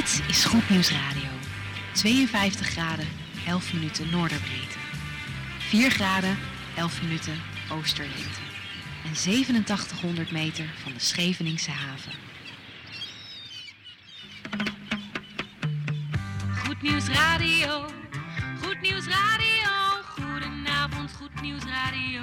Dit is Goed Nieuws Radio. 52 graden, 11 minuten noorderbreedte. 4 graden, 11 minuten oosterlengte. En 8700 meter van de Scheveningse haven. Goed Nieuws Radio. Goed Nieuws Radio. Goedenavond, Goed Nieuws Radio.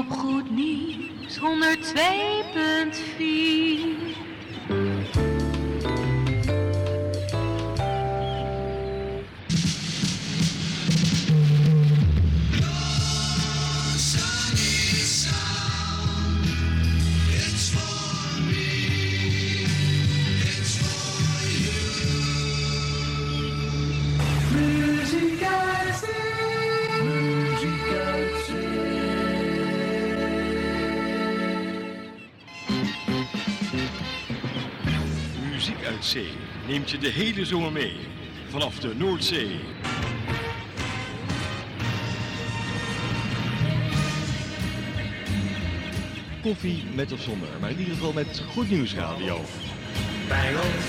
op Goed Nieuws 102.4 Muziek uit zee neemt je de hele zomer mee. Vanaf de Noordzee. Koffie met of zonder, maar in ieder geval met Goed Nieuws Radio. Bangles,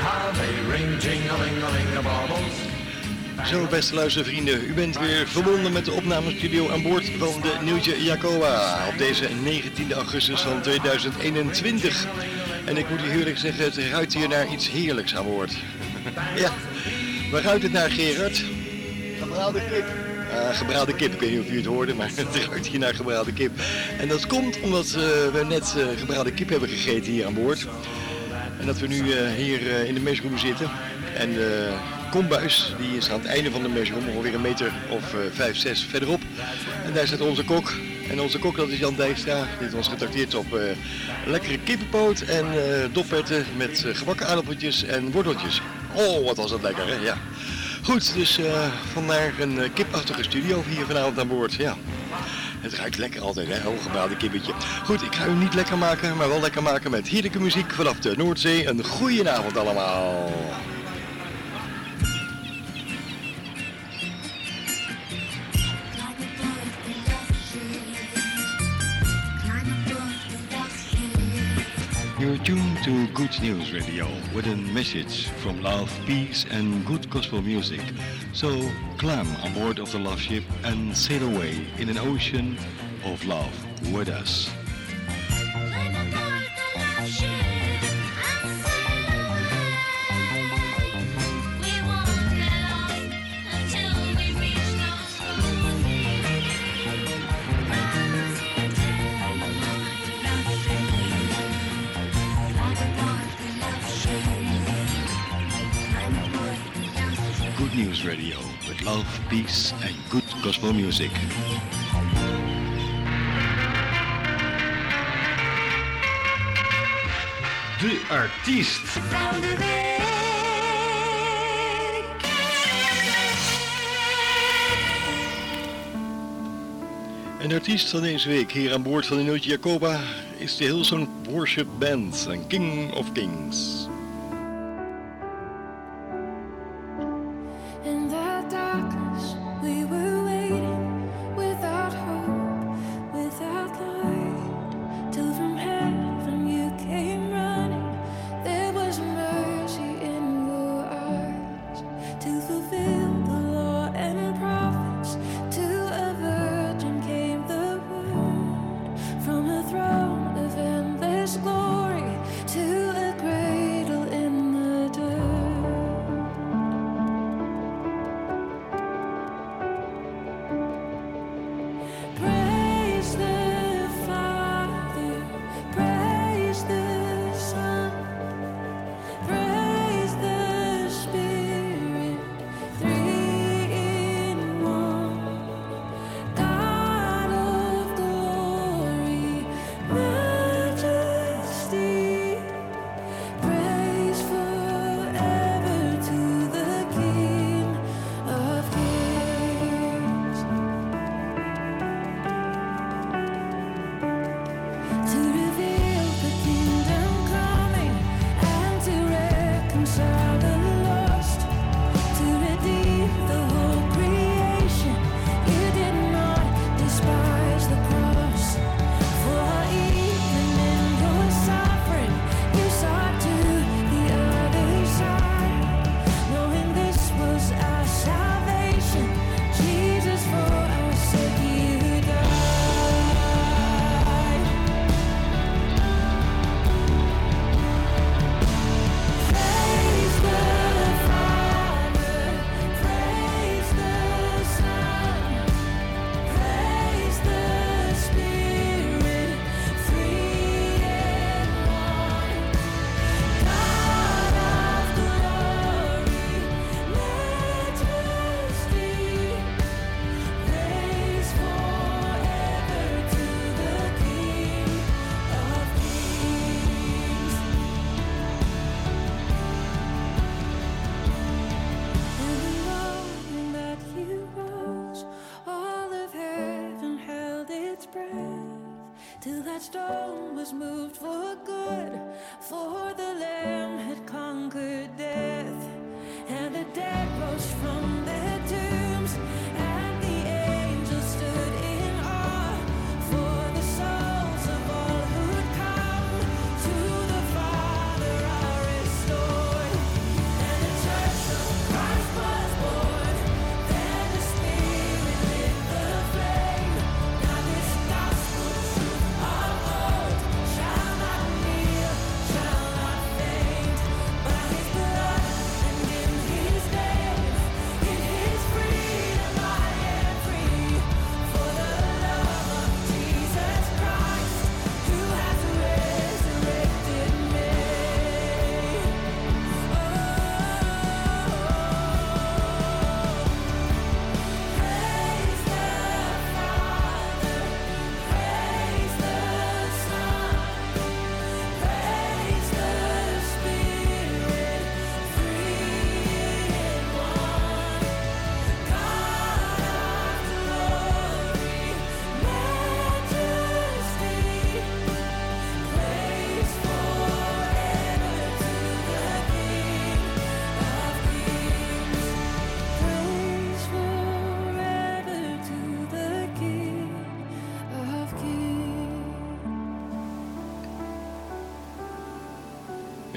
how they ring, jing-a-ling-a-ling-a-bobbles. Zo, beste luistervrienden, u bent weer verbonden met de opnamestudio aan boord van de Nieuwtje Jacoba op deze 19 augustus van 2021. En ik moet u eerlijk zeggen, het ruikt hier naar iets heerlijks aan boord. ja, waar ruikt het naar Gerard? Gebraalde kip. Ah, gebraalde kip, ik weet niet of u het hoorde, maar het ruikt hier naar gebraalde kip. En dat komt omdat eh, we net eh, gebraalde kip hebben gegeten hier aan boord. En dat we nu hier in de mesroom zitten. En de kombuis, die is aan het einde van de mesroom, ongeveer een meter of uh, 5, 6 verderop. En daar zit onze kok. En onze kok, dat is Jan Dijkstra. Die heeft ons getrakteerd op eh, lekkere kippenpoot en dopperten met eh, gebakken aardappeltjes en worteltjes. Oh, wat was dat lekker, hè? Ja. Goed, dus vandaar een kipachtige studio hier vanavond aan boord. Ja. Het ruikt lekker altijd, hè? Hooggebraalde kippetje. Goed, ik ga u niet lekker maken, maar wel lekker maken met heerlijke muziek vanaf de Noordzee. Een goeie avond allemaal. You're tuned to Good News Radio with a message from love, peace and good gospel music. So climb aboard of the love ship and sail away in an ocean of love with us. Radio with love, peace and good gospel music. De artiest. Van de week. En de artiest van deze week hier aan boord van de Nootje Jacoba is de Hillsong Worship Band en King of Kings.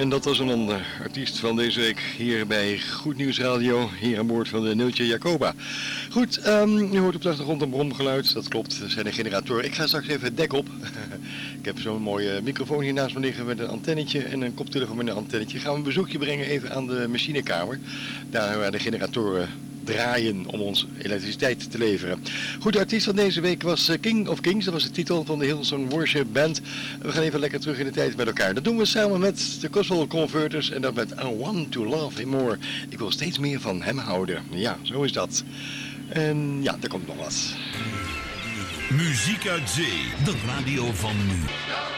En dat was een ander artiest van deze week hier bij Goed Nieuws Radio, hier aan boord van de Neeltje Jacoba. Goed, je hoort op de achtergrond een bromgeluid, dat klopt, er zijn een generator. Ik ga straks even het dek op. Ik heb zo'n mooie microfoon hier naast me liggen met een antennetje en een koptelefoon met een antennetje. Gaan we een bezoekje brengen even aan de machinekamer, daar waar de generatoren draaien om ons elektriciteit te leveren. Goed, de artiest van deze week was eh, King of Kings, dat was de titel van de Hillsong Worship Band. We gaan even lekker terug in de tijd met elkaar. Dat doen we samen met de Gospel Converters en dat met I Want to Love Him More. Ik wil steeds meer van hem houden. Ja, zo is dat. En ja, er komt nog wat. Muziek uit zee, de radio van nu.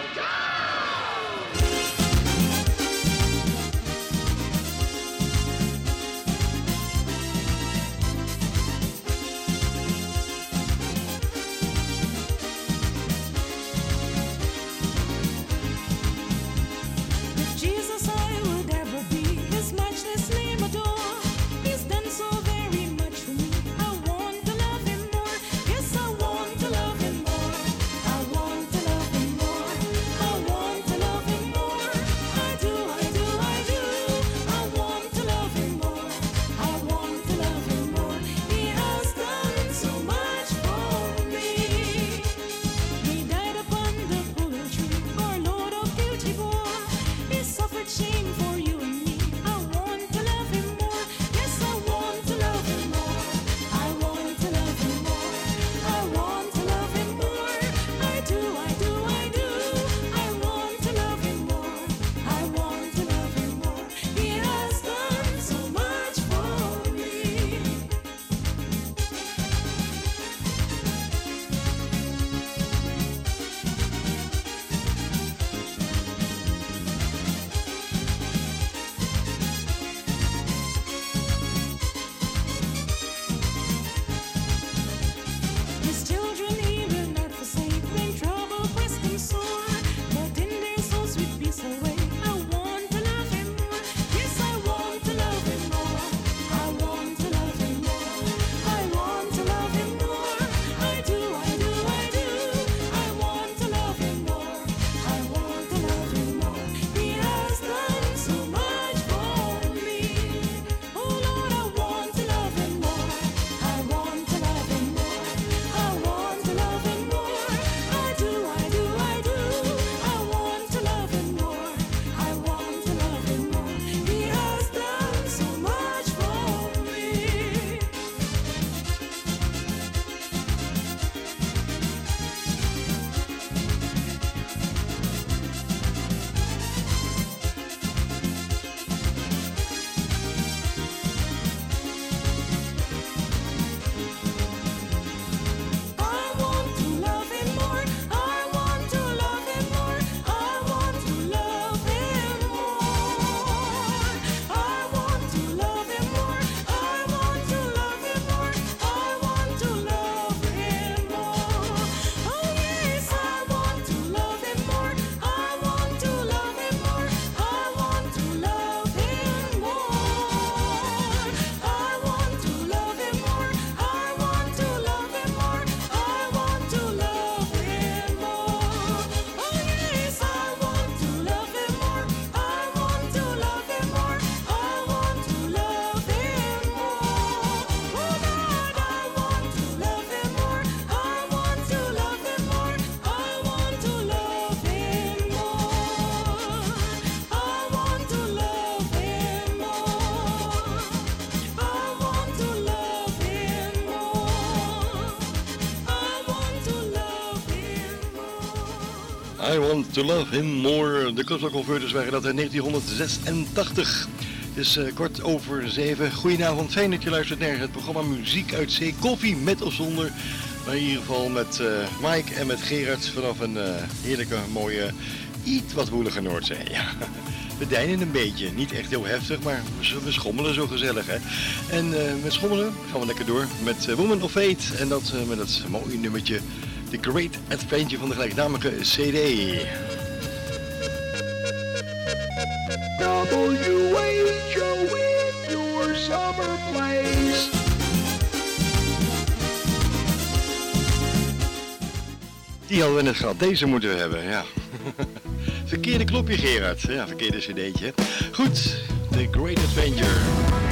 To Love Him More. De Club Converters waren dat in 1986. Het is uh, kort over zeven. Goedenavond, fijn dat je luistert naar het programma Muziek uit Zee. Koffie met of zonder. Maar in ieder geval met uh, Mike en met Gerard vanaf een uh, heerlijke, mooie, iets wat woelige Noordzee. Ja. We deinen een beetje, niet echt heel heftig, maar we schommelen zo gezellig hè. En met schommelen gaan we lekker door met Woman of Fate. En dat met het mooie nummertje The Great Adventure van de gelijknamige CD. Die hadden we net gehad. Deze moeten we hebben, ja. verkeerde klopje, Gerard. Ja, verkeerde cd'tje. Goed, The Great Adventure.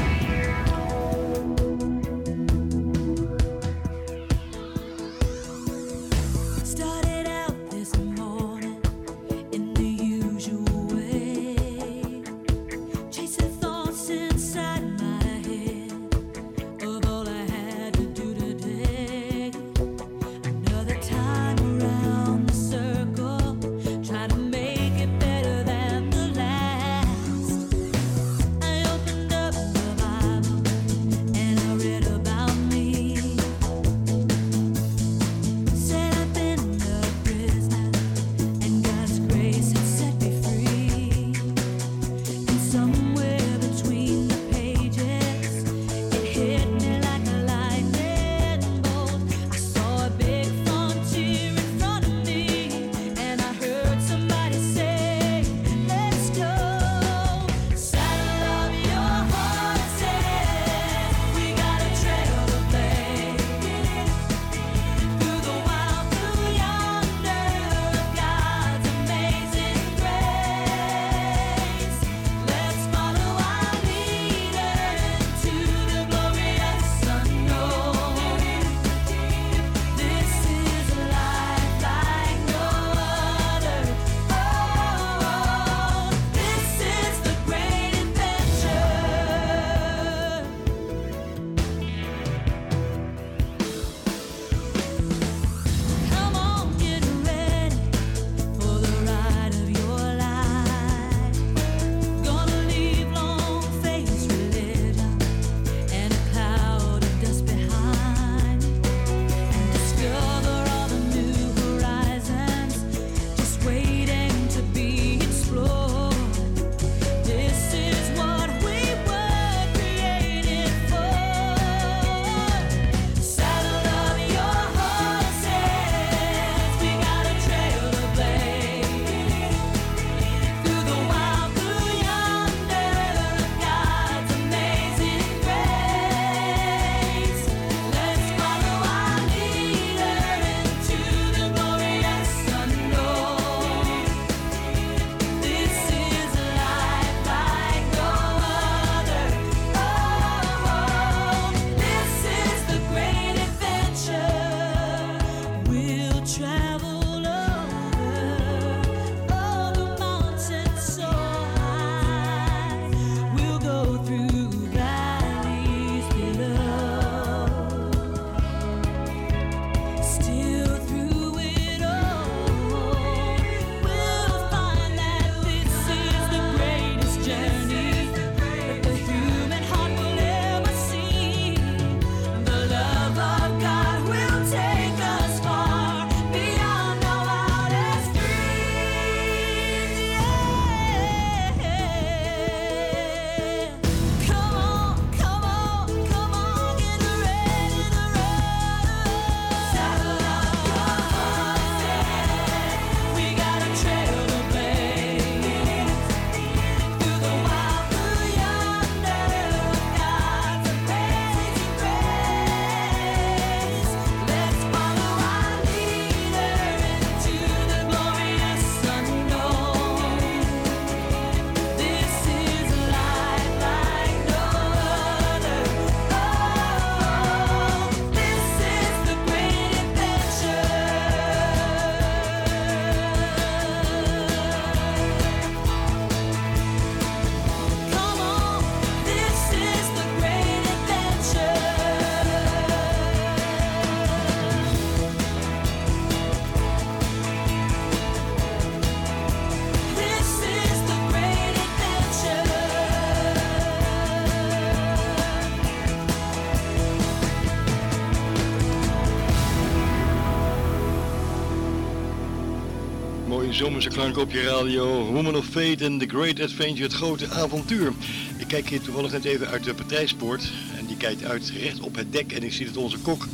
Zomerse klank op je radio. Woman of Fate and The Great Adventure, het grote avontuur. Ik kijk hier toevallig net even uit de partijspoort. En die kijkt uit recht op het dek. En ik zie dat onze kok,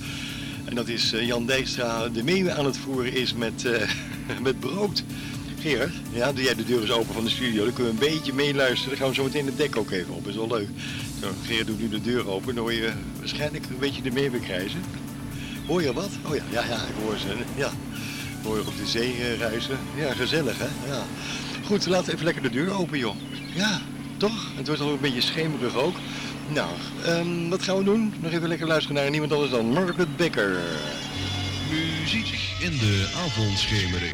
en dat is eh, Jan Dijkstra, de meeuwen aan het voeren is met, eh, met brood. Gerard, ja, doe jij de deur eens open van de studio. Dan kunnen we een beetje meeluisteren. Dan gaan we zo meteen het dek ook even op. Dat is wel leuk. Zo, Gerard doet nu de deur open. Dan hoor je waarschijnlijk een beetje de meeuwen krijzen. Hoor je wat? Oh ja, ja, ja, ik hoor ze. Ja. Je op de zee eh, ruisen. Ja, gezellig hè? Ja. Goed, laten we even lekker de deur open joh. Ja, toch? Het wordt al een beetje schemerig ook. Nou, ehm, wat gaan we doen? Nog even lekker luisteren naar niemand anders dan Margaret Becker. Muziek in de avondschemering.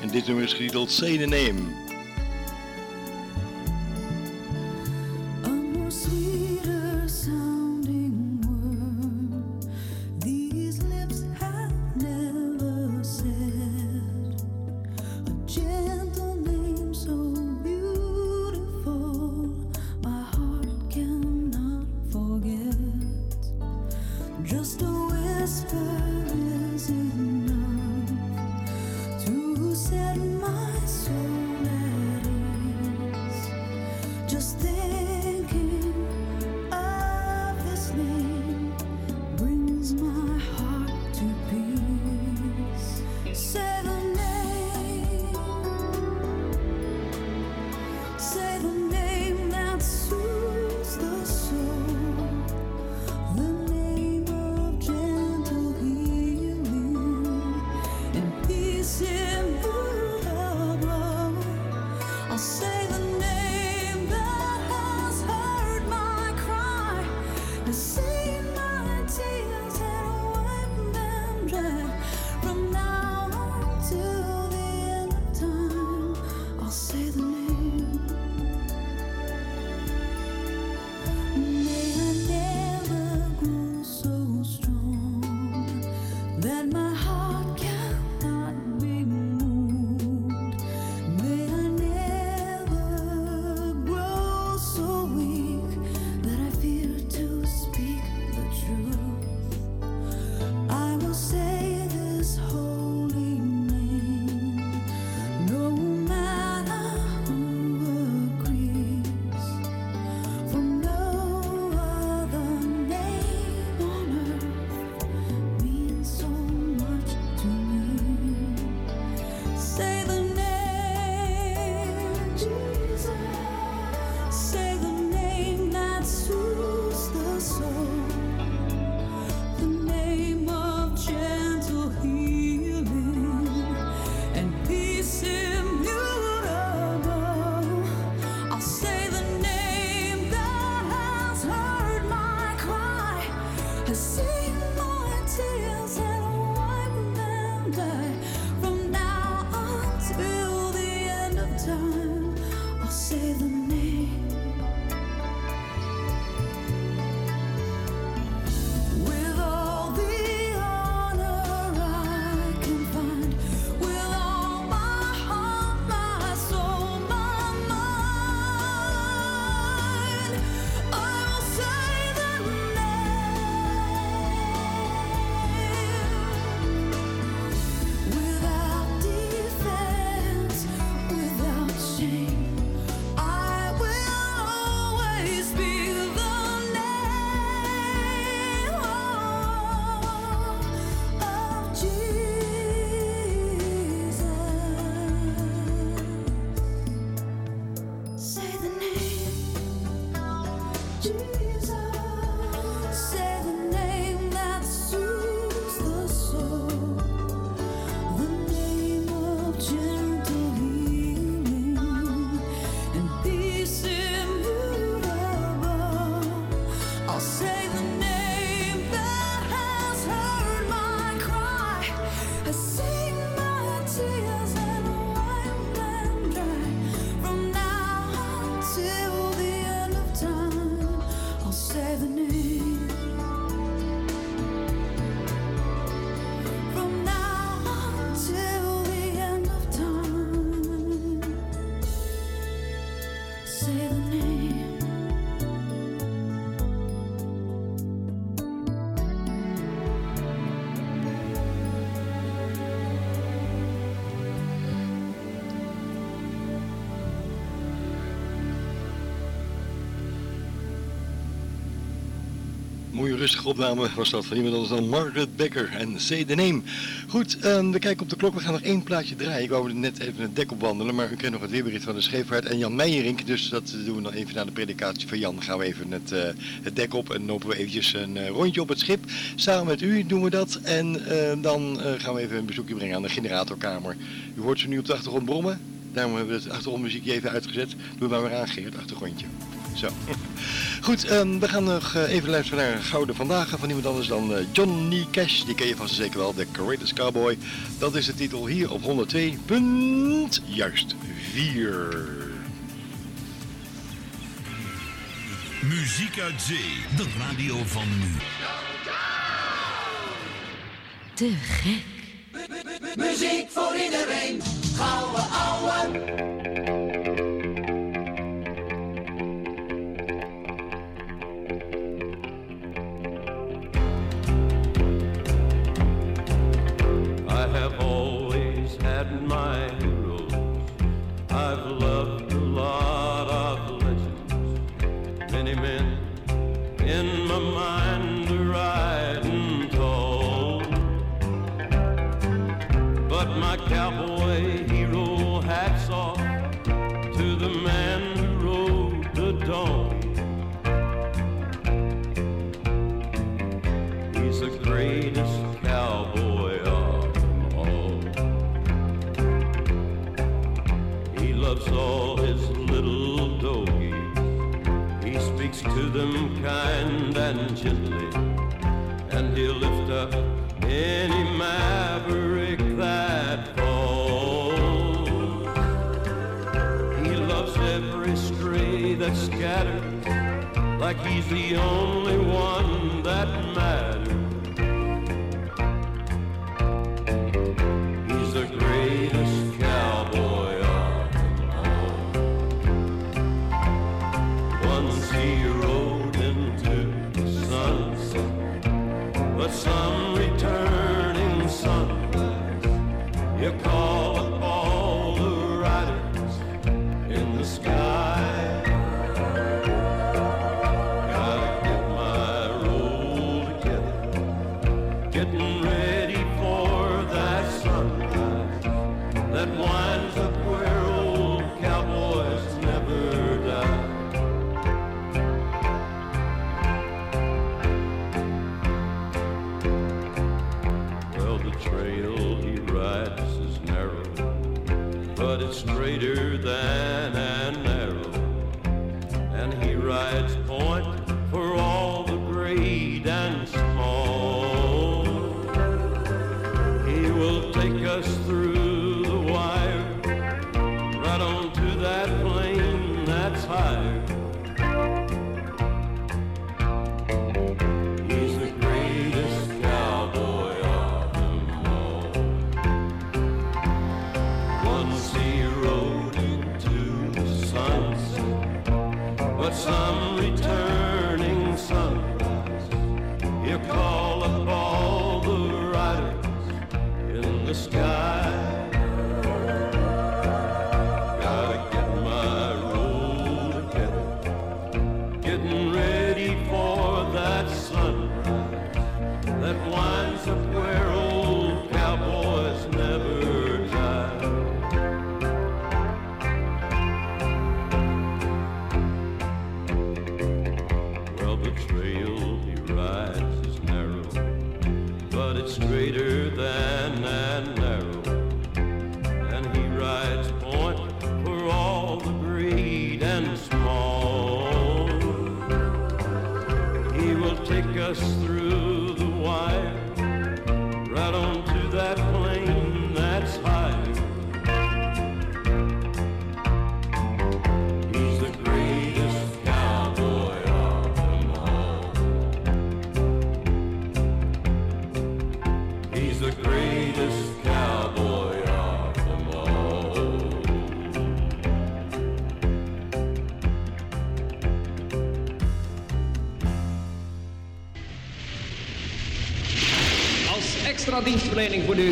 En dit nummer is getiteld Say the Name. myself rustige opname was dat van iemand anders dan Margaret Becker en Say the Name. Goed, ehm, we kijken op de klok. We gaan nog één plaatje draaien. Ik wou net even het dek opwandelen, maar u kreeg nog het weerbericht van de Scheepvaart en Jan Meijerink. Dus dat doen we nog even na de predikatie van Jan. Dan gaan we even het, eh, het dek op en lopen we eventjes een eh, rondje op het schip. Samen met u doen we dat en eh, dan gaan we even een bezoekje brengen aan de generatorkamer. U hoort ze nu op de achtergrond brommen. Daarom hebben we het achtergrondmuziekje even uitgezet. Doe maar weer aan, Geert, achtergrondje. Zo. Goed, ehm, we gaan nog eh, even luisteren naar Gouden Vandaag van iemand anders dan eh, Johnny Cash. Die ken je vast zeker wel, de Greatest Cowboy. Dat is de titel hier op 102. Punt, juist 4. Muziek uit zee, de radio van nu. Te gek. Muziek voor iedereen, gouden ouwe. Like he's the only one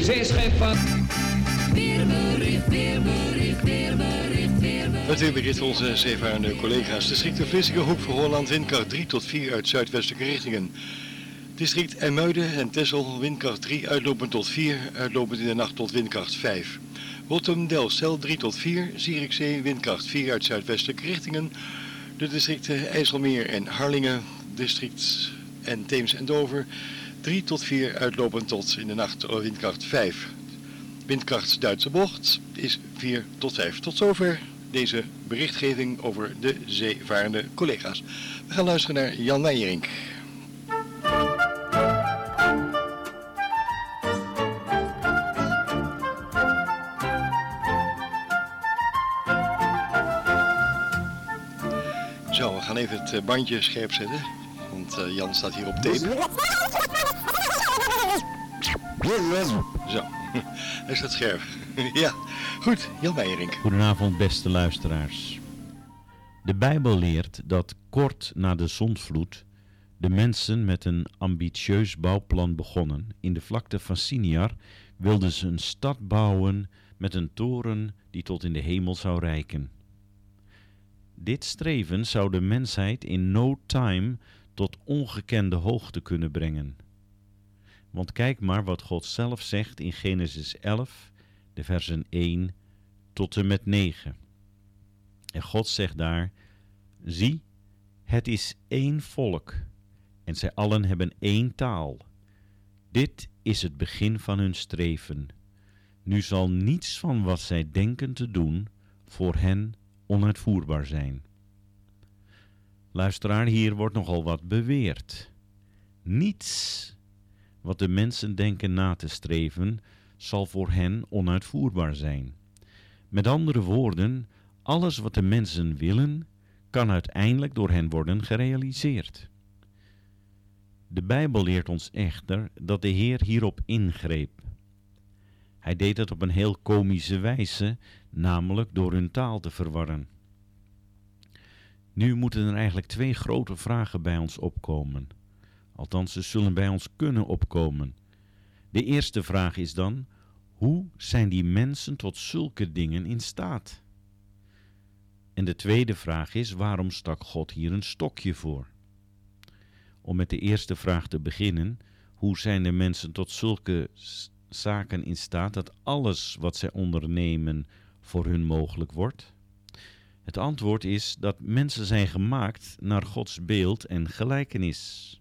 voor de zeescheepvaart. Weerbericht, weerbericht, weerbericht, Het weerbericht van onze zeevarende collega's. District de Vlissingen, Hoek van Holland, windkracht 3 tot 4 uit zuidwestelijke richtingen. District IJmuiden en Texel, windkracht 3, uitlopend tot 4, uitlopend in de nacht tot windkracht 5. Rotterdam, Delfzijl 3 tot 4, Zierikzee, windkracht 4 uit zuidwestelijke richtingen. De districten IJsselmeer en Harlingen, district en Theems en Dover 3 tot 4, uitlopend tot in de nacht windkracht 5. Windkracht Duitse bocht is 4 tot 5. Tot zover deze berichtgeving over de zeevarende collega's. We gaan luisteren naar Jan Meijerink. Zo, we gaan even het eh, bandje scherp zetten, want eh, Jan staat hier op tape. Zo, hij staat scherp. ja, goed, Jan Meijerink. Goedenavond, beste luisteraars. De Bijbel leert dat kort na de zondvloed de mensen met een ambitieus bouwplan begonnen. In de vlakte van Siniar wilden ze een stad bouwen met een toren die tot in de hemel zou reiken. Dit streven zou de mensheid in no time tot ongekende hoogte kunnen brengen. Want kijk maar wat God zelf zegt in Genesis 11, de versen 1 tot en met 9. En God zegt daar: Zie, het is één volk, en zij allen hebben één taal. Dit is het begin van hun streven. Nu zal niets van wat zij denken te doen voor hen onuitvoerbaar zijn. Luisteraar, hier wordt nogal wat beweerd. Niets wat de mensen denken na te streven, zal voor hen onuitvoerbaar zijn. Met andere woorden, alles wat de mensen willen, kan uiteindelijk door hen worden gerealiseerd. De Bijbel leert ons echter dat de Heer hierop ingreep. Hij deed het op een heel komische wijze, namelijk door hun taal te verwarren. Nu moeten er eigenlijk twee grote vragen bij ons opkomen. Althans, ze zullen bij ons kunnen opkomen. De eerste vraag is dan: hoe zijn die mensen tot zulke dingen in staat? En de tweede vraag is: waarom stak God hier een stokje voor? Om met de eerste vraag te beginnen: hoe zijn de mensen tot zulke zaken in staat dat alles wat zij ondernemen voor hun mogelijk wordt? Het antwoord is dat mensen zijn gemaakt naar Gods beeld en gelijkenis.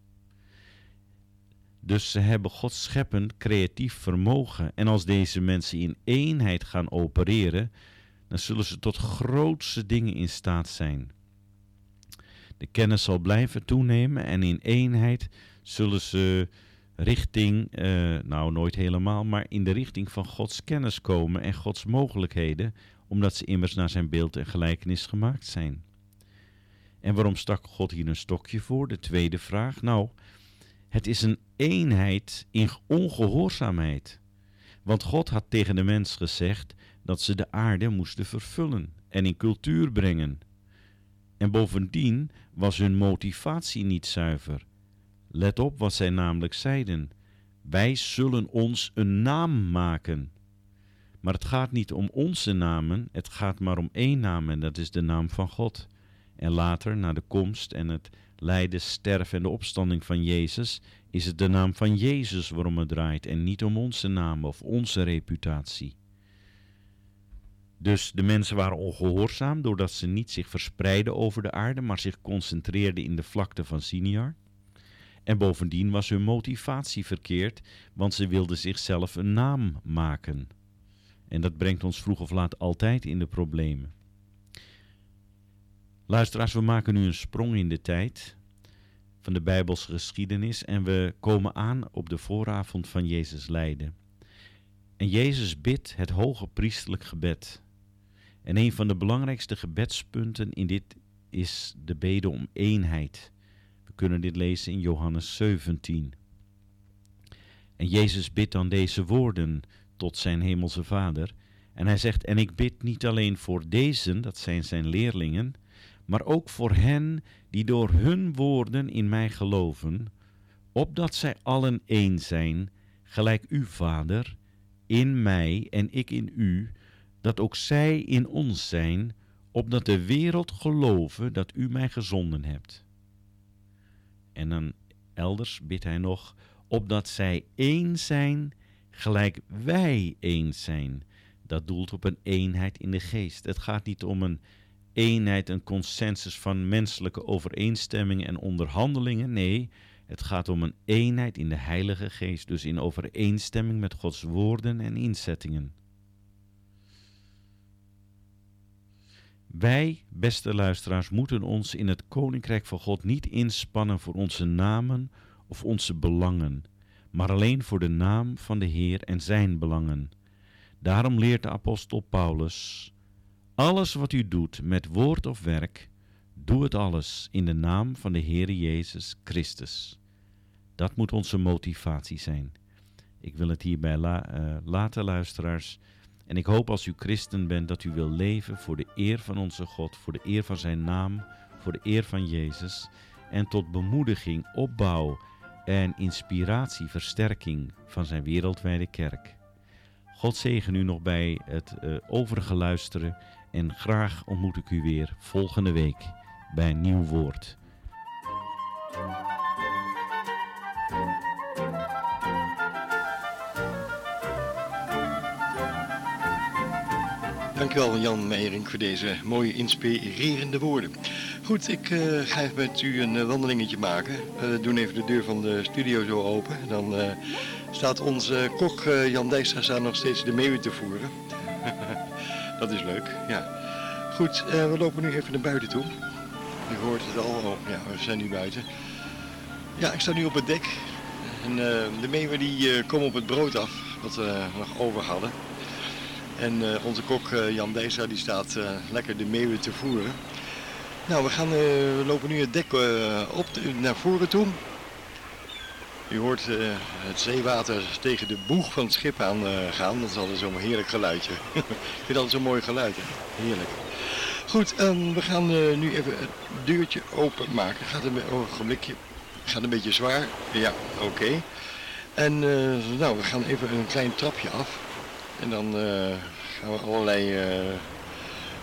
Dus ze hebben Gods scheppend creatief vermogen. En als deze mensen in eenheid gaan opereren, dan zullen ze tot grootste dingen in staat zijn. De kennis zal blijven toenemen en in eenheid zullen ze richting, eh, nou nooit helemaal, maar in de richting van Gods kennis komen en Gods mogelijkheden, omdat ze immers naar zijn beeld en gelijkenis gemaakt zijn. En waarom stak God hier een stokje voor? De tweede vraag. Nou, het is een eenheid in ongehoorzaamheid. Want God had tegen de mens gezegd dat ze de aarde moesten vervullen en in cultuur brengen. En bovendien was hun motivatie niet zuiver. Let op wat zij namelijk zeiden: Wij zullen ons een naam maken. Maar het gaat niet om onze namen, het gaat maar om één naam en dat is de naam van God. En later, na de komst en het lijden, sterven en de opstanding van Jezus, is het de naam van Jezus waarom het draait en niet om onze naam of onze reputatie. Dus de mensen waren ongehoorzaam doordat ze niet zich verspreidden over de aarde, maar zich concentreerden in de vlakte van Siniar. En bovendien was hun motivatie verkeerd, want ze wilden zichzelf een naam maken. En dat brengt ons vroeg of laat altijd in de problemen. Luisteraars, we maken nu een sprong in de tijd van de Bijbelse geschiedenis en we komen aan op de vooravond van Jezus lijden. En Jezus bidt het hoge priestelijk gebed. En een van de belangrijkste gebedspunten in dit is de bede om eenheid. We kunnen dit lezen in Johannes 17. En Jezus bidt dan deze woorden tot zijn hemelse Vader. En hij zegt, en ik bid niet alleen voor deze, dat zijn zijn leerlingen, maar ook voor hen die door hun woorden in mij geloven, opdat zij allen één zijn, gelijk u, Vader, in mij en ik in u, dat ook zij in ons zijn, opdat de wereld geloven dat u mij gezonden hebt. En dan elders bidt hij nog, opdat zij één zijn, gelijk wij één zijn. Dat doelt op een eenheid in de geest. Het gaat niet om een eenheid, een consensus van menselijke overeenstemmingen en onderhandelingen. Nee, het gaat om een eenheid in de Heilige Geest, dus in overeenstemming met Gods woorden en inzettingen. Wij, beste luisteraars, moeten ons in het Koninkrijk van God niet inspannen voor onze namen of onze belangen, maar alleen voor de naam van de Heer en zijn belangen. Daarom leert de apostel Paulus: Alles wat u doet met woord of werk, doe het alles in de naam van de Heer Jezus Christus. Dat moet onze motivatie zijn. Ik wil het hierbij uh, laten, luisteraars. En ik hoop als u christen bent dat u wil leven voor de eer van onze God, voor de eer van zijn naam, voor de eer van Jezus en tot bemoediging, opbouw en inspiratie, versterking van zijn wereldwijde kerk. God zegen u nog bij het uh, overige luisteren en graag ontmoet ik u weer volgende week bij nieuw woord. Dankjewel Jan Meijering voor deze mooie inspirerende woorden. Goed, ik uh, ga even met u een uh, wandelingetje maken. We doen even de deur van de studio zo open. Dan staat onze kok Jan Dijkstra nog steeds de meeuwen te voeren. Dat is leuk, ja. Goed, we lopen nu even naar buiten toe. U hoort het al, oh, ja, we zijn nu buiten. Ja, ik sta nu op het dek. En de meeuwen die komen op het brood af, wat we nog over hadden. En onze kok Jan Deesa die staat lekker de meeuwen te voeren. Nou, we, gaan, we lopen nu het dek op naar voren toe. U hoort het zeewater tegen de boeg van het schip aan gaan. Dat is altijd zo'n heerlijk geluidje. Ik vind altijd zo'n mooi geluid. Hè? Heerlijk. Goed, um, we gaan nu even het deurtje openmaken. Gaat een ogenblikje. Gaat een beetje zwaar. Ja, oké. En nou, we gaan even een klein trapje af. En dan gaan we allerlei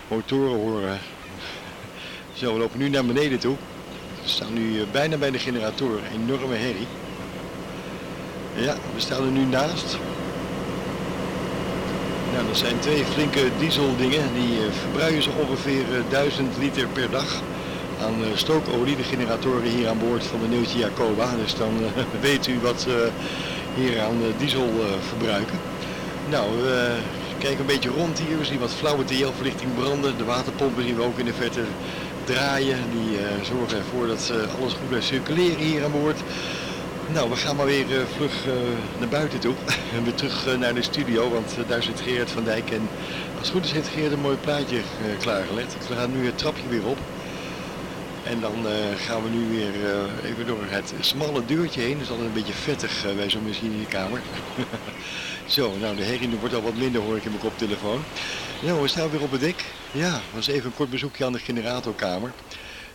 motoren horen. Zo, we lopen nu naar beneden toe. We staan nu uh, bijna bij de generator. Enorme herrie. Ja, we staan er nu naast. Nou, dat zijn twee flinke dieseldingen. Die verbruiken zo ongeveer 1000 liter per dag aan stookolie. De generatoren hier aan boord van de Neutje Jacoba. Dus dan weet u wat we hier aan diesel verbruiken. Nou, we kijken een beetje rond hier. We zien wat flauwe TL-verlichting branden. De waterpompen zien we ook in de verte draaien. Die uh, zorgen ervoor dat uh, alles goed blijft circuleren hier aan boord. Nou, we gaan maar weer uh, vlug naar buiten toe. en weer terug naar de studio, want daar zit Geert van Dijk. En als het goed is heeft Geert een mooi plaatje klaargelegd. We gaan nu het trapje weer op. En dan gaan we nu weer even door het smalle deurtje heen. Dat is altijd een beetje vettig bij zo'n machinekamer. Zo, nou de herrie wordt al wat minder hoor ik in mijn koptelefoon. Nou, we staan weer op het dek. Ja, was even een kort bezoekje aan de generatorkamer.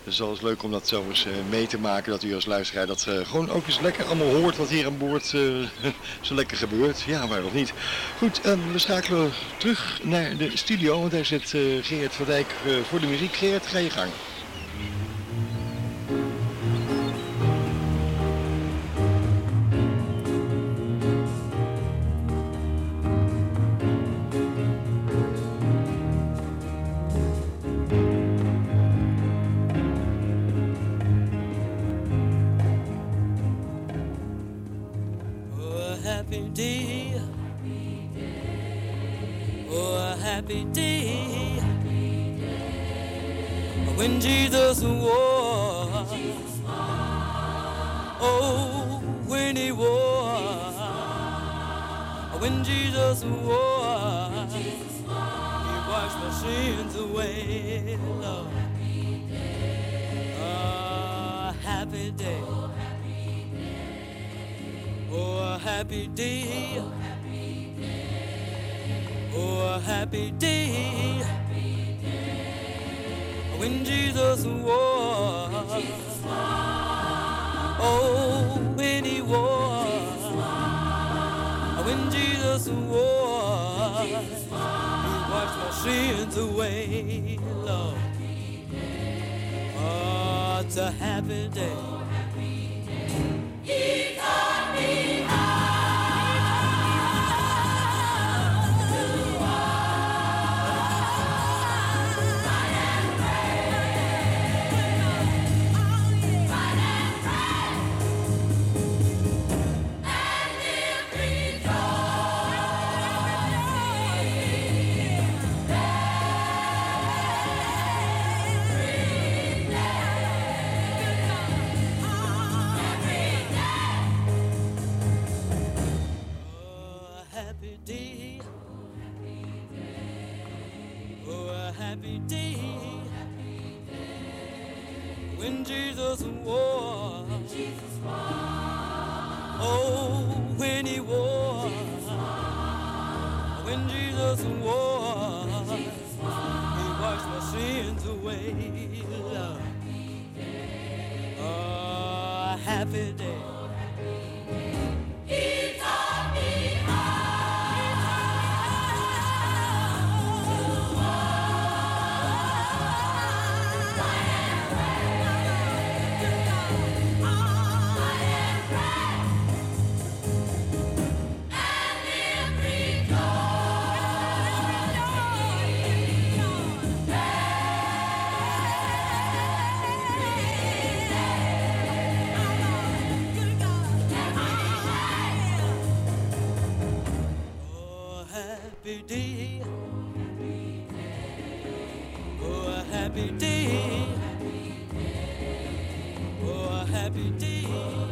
Het is alles leuk om dat zo eens uh, mee te maken, dat u als luisteraar dat uh, gewoon ook eens lekker allemaal hoort wat hier aan boord uh, zo lekker gebeurt. Ja, waarom niet? Goed, um, we schakelen terug naar de studio, daar zit Geert van Dijk voor de muziek. Geert, ga je gang. When Jesus was. Oh, when he was. When Jesus was. He washed my sins away. A happy day. Oh, Happy Day Oh a happy day. Oh, a happy day when Jesus oh, was. Oh, when he was. When Jesus was. He wash my sins away, Lord. Oh, it's a happy day. Happy day. Oh, a happy day. Oh, a happy day. Oh,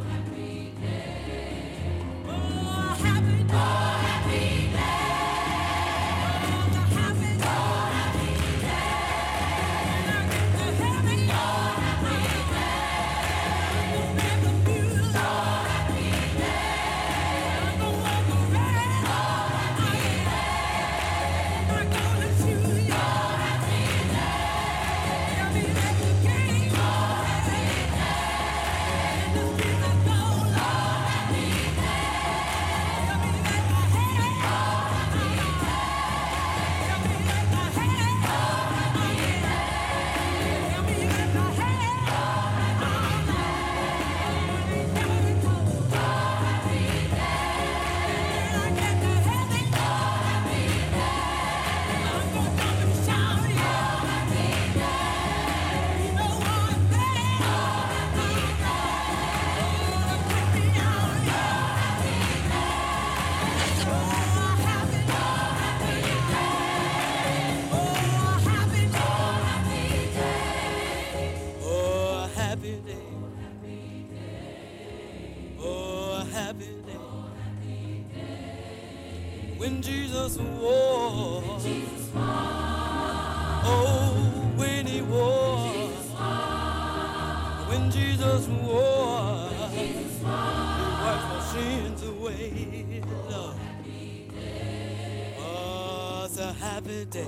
it's a happy day.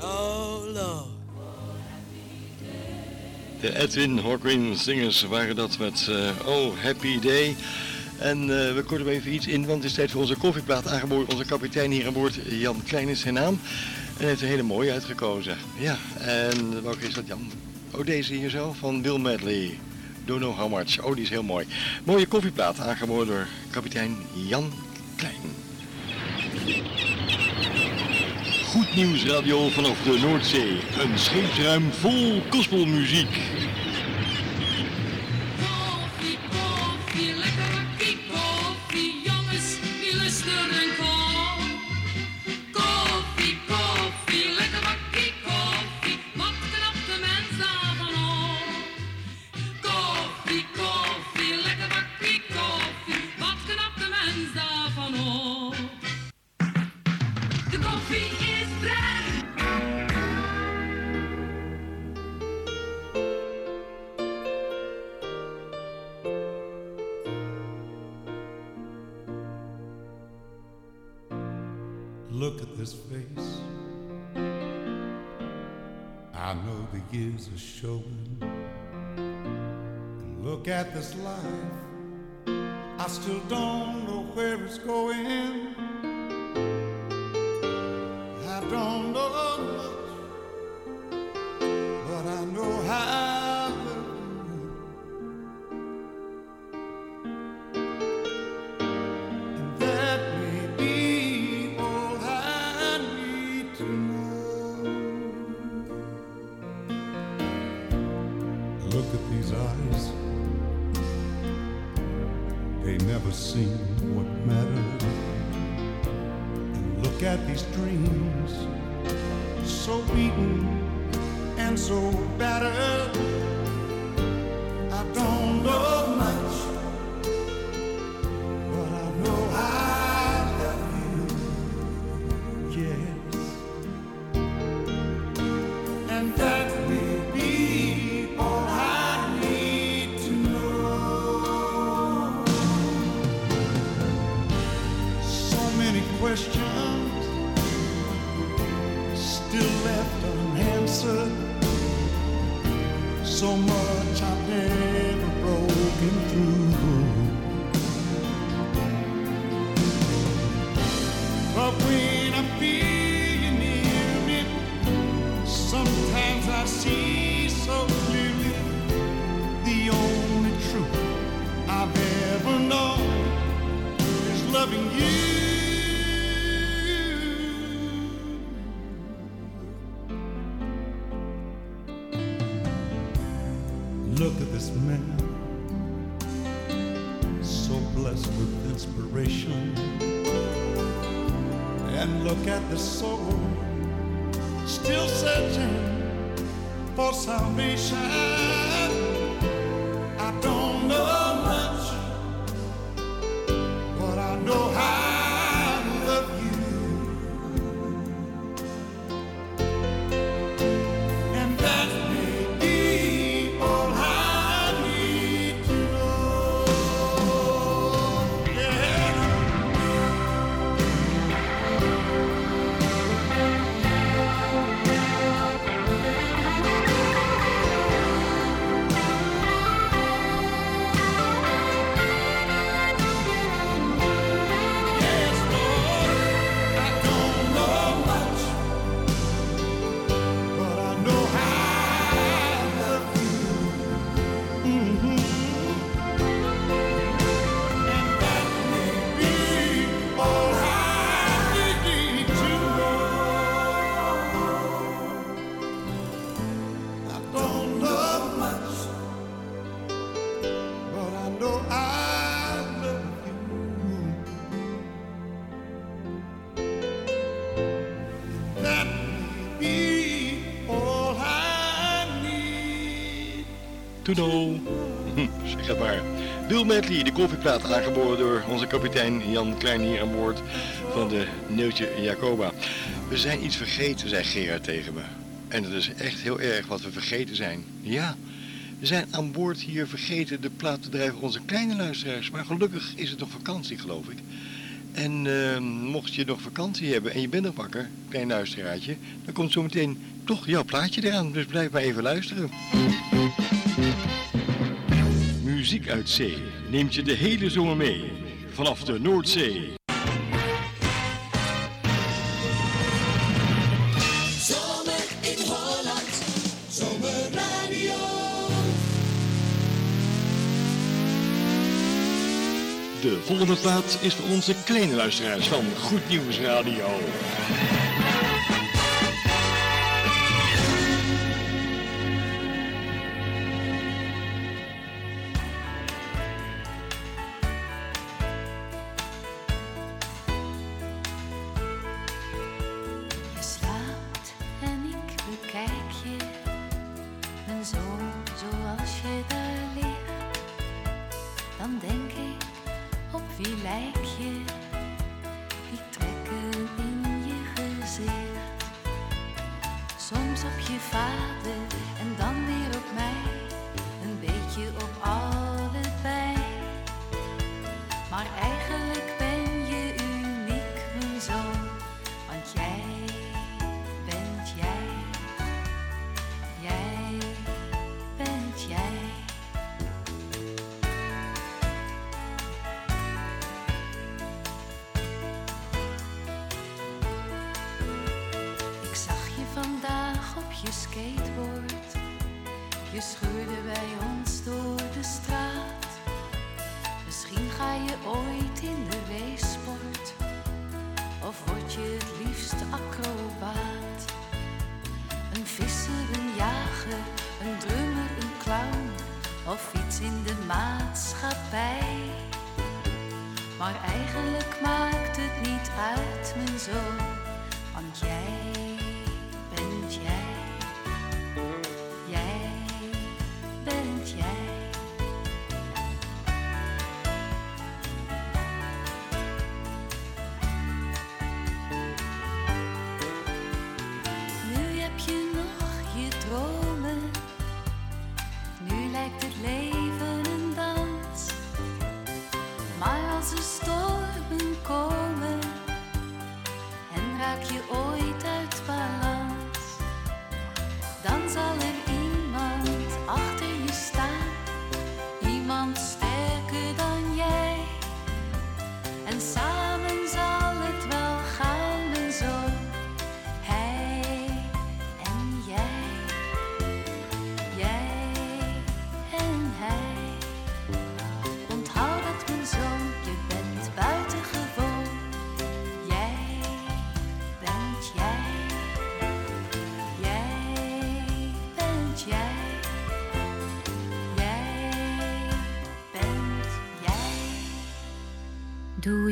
Oh, Lord. De Edwin Hawkwind Singers waren dat met eh, Oh Happy Day. En eh, we korten even iets in, want het is tijd voor onze koffieplaat aangeboden. Onze kapitein hier aan boord, Jan Klein is zijn naam. En heeft een hele mooie uitgekozen. Ja, en welke is dat Jan? Oh, deze hier zo, van Bill Medley. Don't know how much. Oh, die is heel mooi. Mooie koffieplaat, aangeboden door kapitein Jan Klein. Goed nieuws radio vanaf de Noordzee. Een scheepsruim vol gospelmuziek. They never seen what mattered. And look at these dreams. So beaten and so battered. Zeg het maar. Bill Medley, de koffieplaat aangeboden door onze kapitein Jan Klein hier aan boord van de Neeltje Jacoba. We zijn iets vergeten, zei Gerard tegen me. En dat is echt heel erg wat we vergeten zijn. Ja, we zijn aan boord hier vergeten de plaat te drijven onze kleine luisteraars. Maar gelukkig is het nog vakantie, geloof ik. En eh, mocht je nog vakantie hebben en je bent nog wakker, klein luisteraartje, dan komt zometeen toch jouw plaatje eraan. Dus blijf maar even luisteren. Muziek uit zee neemt je de hele zomer mee. Vanaf de Noordzee. Zomer in Holland, zomerradio. De volgende plaat is voor onze kleine luisteraars van Goed Nieuws Radio.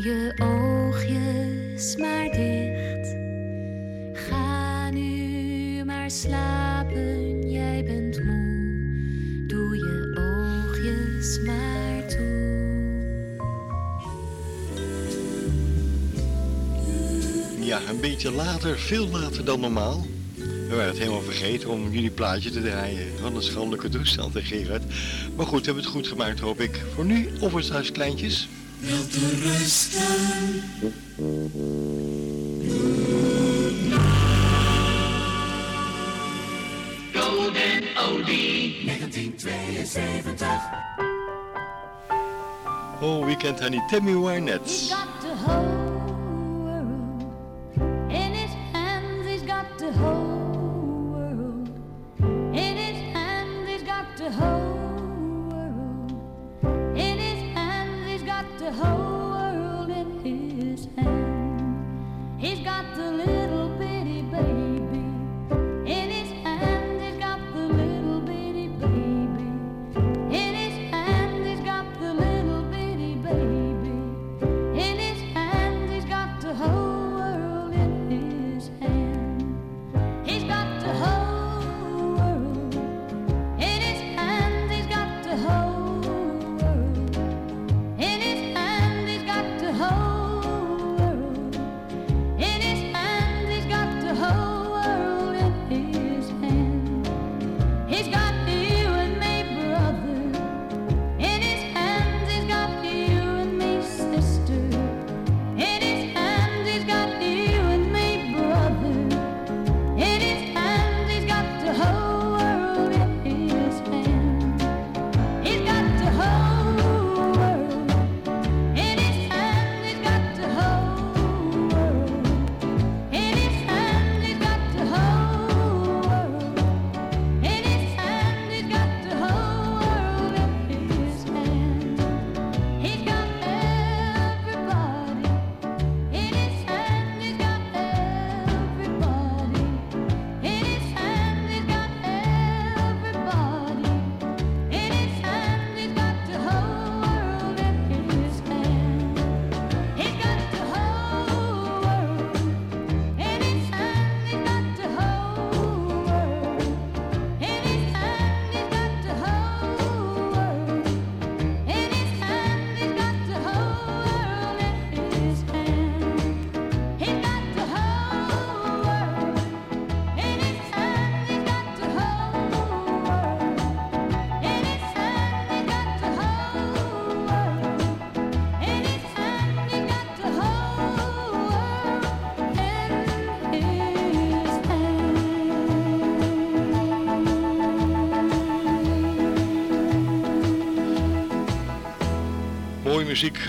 Doe je oogjes maar dicht. Ga nu maar slapen, jij bent moe. Doe je oogjes maar toe. Ja, een beetje later, veel later dan normaal. We waren het helemaal vergeten om jullie plaatje te draaien. Wat een schandelijke toestand, Gerard. Maar goed, we hebben het goed gemaakt, hoop ik. Voor nu, offers kleintjes wilt rusten. Golden Odie, 1972. Oh, weekend honey, Tammy Wynette.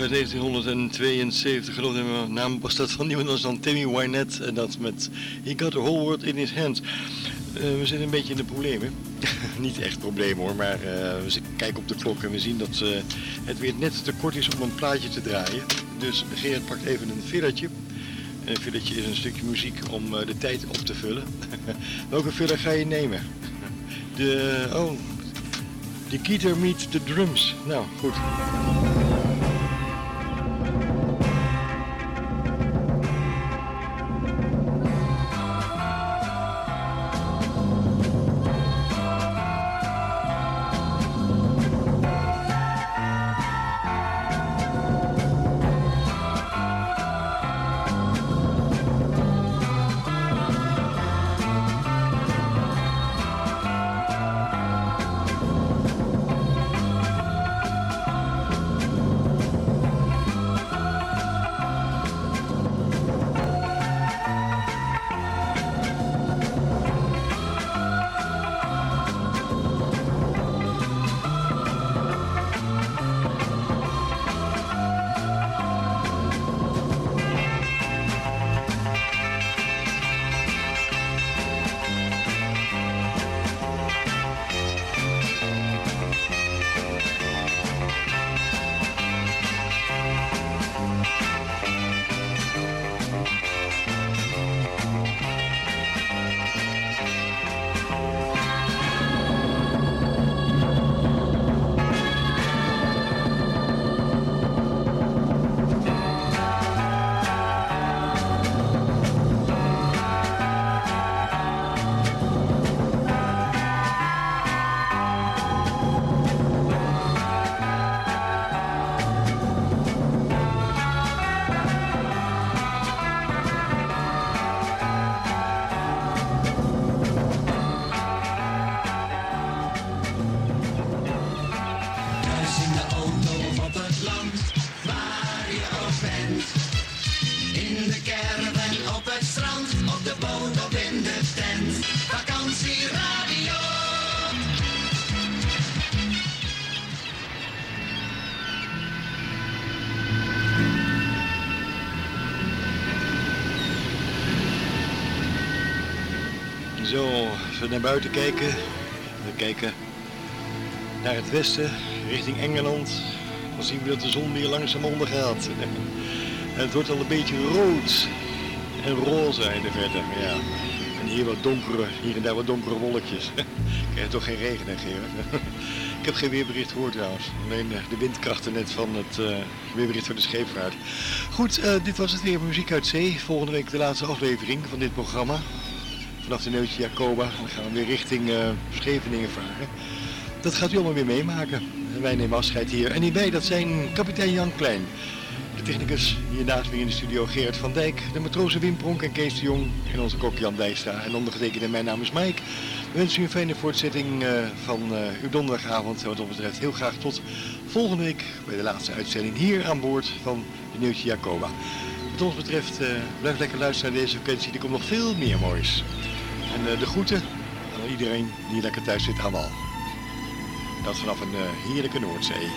uit 1972, geloof mijn naam was dat van niemand anders dan Timmy Wynette. En dat met He Got the Whole World in His Hands. Eh, we zitten een beetje in de problemen. Niet echt problemen hoor, maar eh, we kijken op de klok en we zien dat eh, het weer net te kort is om een plaatje te draaien. Dus Gerard pakt even een villetje. Een villetje is een stukje muziek om de tijd op te vullen. Welke filler ga je nemen? De, oh, de guitar meet the drums. Nou, goed. We kijken naar het westen, richting Engeland. Dan zien we dat de zon weer langzaam ondergaat. En het wordt al een beetje rood en roze in de verte. Ja. En hier wat donkere, hier en daar wat donkere wolkjes. Ik krijg toch geen regen, hè, Gerard? Ik heb geen weerbericht gehoord trouwens. Alleen eh, de windkrachten net van het eh, weerbericht van de scheepvaart. Goed, eh, dit was het weer Muziek uit Zee. Volgende week de laatste aflevering van dit programma. Vanaf de Neutje Jacoba. Dan gaan we weer richting eh, Scheveningen varen. Dat gaat u allemaal weer meemaken. En wij nemen afscheid hier. En hierbij, dat zijn kapitein Jan Klein. De technicus hier naast me in de studio Gerard van Dijk. De matrozen Wim Pronk en Kees de Jong. En onze kok Jan Dijkstra. En ondergetekende mijn naam is Mike. We wensen u een fijne voortzetting eh, van eh, uw donderdagavond. En wat ons betreft heel graag tot volgende week bij de laatste uitzending hier aan boord van de Nieuwtje Jacoba. Wat ons betreft blijf lekker luisteren naar deze vakantie. Er komt nog veel meer moois. En eh, de groeten aan iedereen die lekker thuis zit aan wal. Dat vanaf een eh, heerlijke Noordzee.